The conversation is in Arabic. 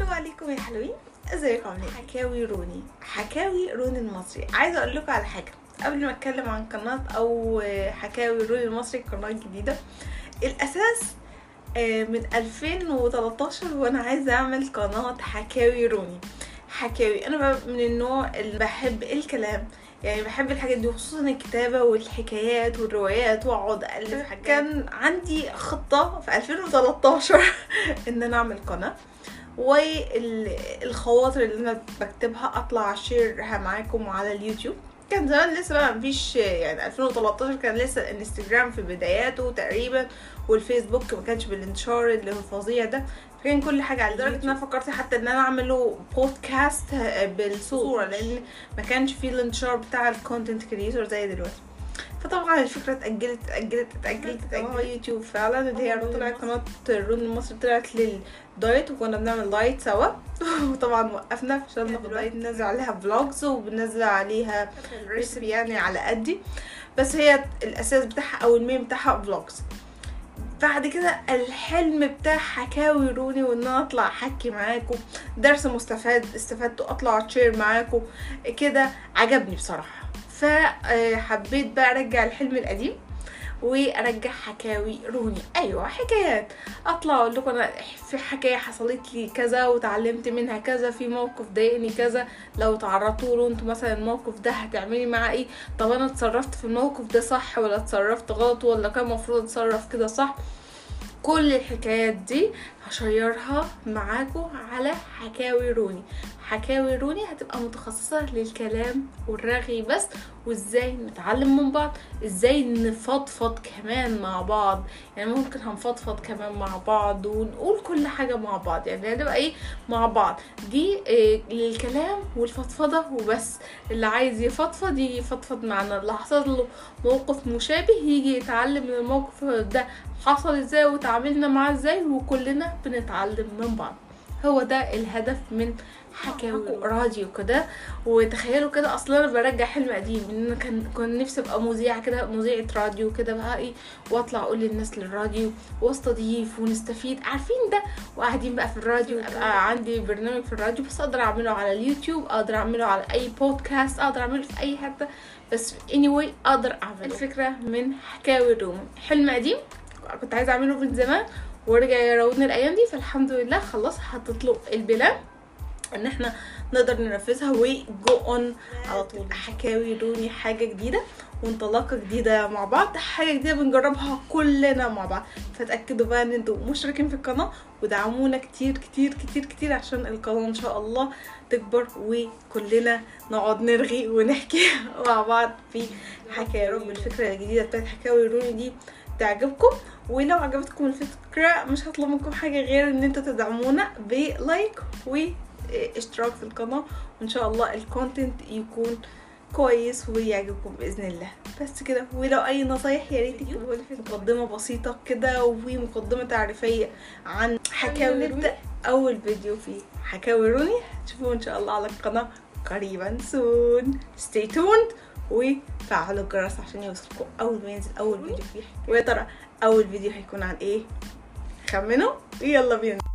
ألو عليكم يا حلوين. ازيكم عاملين حكاوي روني. حكاوي روني المصري. عايزة أقول لكم على حاجة. قبل ما أتكلم عن قناة أو حكاوي روني المصري قناة جديدة. الأساس آه، من 2013 وأنا عايزة أعمل قناة حكاوي روني. حكاوي. أنا من النوع اللي بحب الكلام. يعني بحب الحاجات دي خصوصا الكتابة والحكايات والروايات وأقعد الف حاجات. كان عندي خطة في 2013 إن أنا أعمل قناة. والخواطر اللي أنا بكتبها أطلع أ share ها معاكم على اليوتيوب. كان زمان لسه بقى مفيش يعني 2013 كان لسه الإنستجرام في بداياته تقريبا والفيسبوك ما كانش بالانتشار اللي هو الفظيع ده. فكان كل حاجة على لدرجة إن أنا فكرت حتى إن أنا أعمله بودكاست بالصورة لأن ما كانش فيه الانتشار بتاع ال content creator زي دلوقتي. فطبعا الفكرة اتاجلت اتاجلت اتاجلت اتاجلت يوتيوب فعلا. اللي هي طلعت قناة الرون المصري طلعت لل diet وكنا بنعمل diet سوا. وطبعا وقفنا فشلنا في ال diet بننزل عليها vlogs وبننزل عليها recipe يعني على قدي. بس هي الأساس بتاعها أو ال main بتاعها vlogs بعد كده الحلم بتاع حكاوي روني وإن أنا أطلع أحكي معاكم. درس مستفاد استفدته أطلع أ share معاكم. كده عجبني بصراحة. فحبيت بقى أرجع الحلم القديم وأرجع حكاوي روني أيوه حكايات. أطلع أقول لكم أنا في حكاية حصلت لي كذا وتعلمت منها كذا في موقف ضايقني كذا. لو تعرضتوا له أنتوا مثلا الموقف ده هتعملي معاه إيه؟ طب أنا اتصرفت في الموقف ده صح ولا اتصرفت غلط ولا كان المفروض أتصرف كده صح؟ كل الحكايات دي هشيرها معاكم على حكاوي روني حكاوي روني هتبقى متخصصة للكلام والرغي بس وإزاي نتعلم من بعض إزاي نفضفض كمان مع بعض. يعني ممكن هنفضفض كمان مع بعض ونقول كل حاجة مع بعض. يعني هنبقى إيه؟ مع بعض. دي إيه للكلام والفضفضة وبس. اللي عايز يفضفض يجي يفضفض معنا اللي حصل له موقف مشابه يجي يتعلم من الموقف ده حصل إزاي وتعاملنا معاه إزاي وكلنا بنتعلم من بعض. هو ده الهدف من حكاوي راديو كده. وتخيلوا كده أصلا أنا برجع حلم قديم إن أنا كان كنت نفسي أبقى مذيعة كده مذيعة راديو كده بقى إيه وأطلع أقول للناس للراديو واستضيف ونستفيد. عارفين ده؟ وقاعدين بقى في الراديو أبقى عندي برنامج في الراديو بس أقدر أعمله على اليوتيوب أقدر أعمله على أي بودكاست أقدر أعمله في أي حتة. بس anyway أقدر أعمله. الفكرة من حكاوي الروم. حلم قديم؟ كنت عايزة أعمله من زمان ورجع يراودني الأيام دي فالحمد لله خلاص حطيت له ال plan إن إحنا نقدر ننفذها و go on على طول. حكاوي روني حاجة جديدة وانطلاقة جديدة مع بعض حاجة جديدة بنجربها كلنا مع بعض. فتأكدوا بقى إن إنتوا مشتركين في القناة ودعمونا كتير كتير كتير كتير عشان القناة إن شاء الله تكبر وكلنا نقعد نرغي ونحكي مع بعض في حكاوي. الفكرة الجديدة بتاعت حكاوي روني دي تعجبكم ولو عجبتكم الفكرة مش هطلب منكم حاجة غير إن أنتوا تدعمونا ب like واشتراك في القناة وإن شاء الله ال content يكون كويس ويعجبكم بإذن الله. بس كده ولو أي نصايح يا ريت في مقدمة بسيطة كده ومقدمة تعريفية عن حكاوي نبدا أول فيديو في حكاوي روني. تشوفوه إن شاء الله على القناة قريبا soon stay tuned. وفعلوا الجرس عشان يوصلكم أول ما ينزل اول فيديو فيه ويا ترى أول فيديو هيكون عن إيه؟ خمنوا؟ يلا بينا.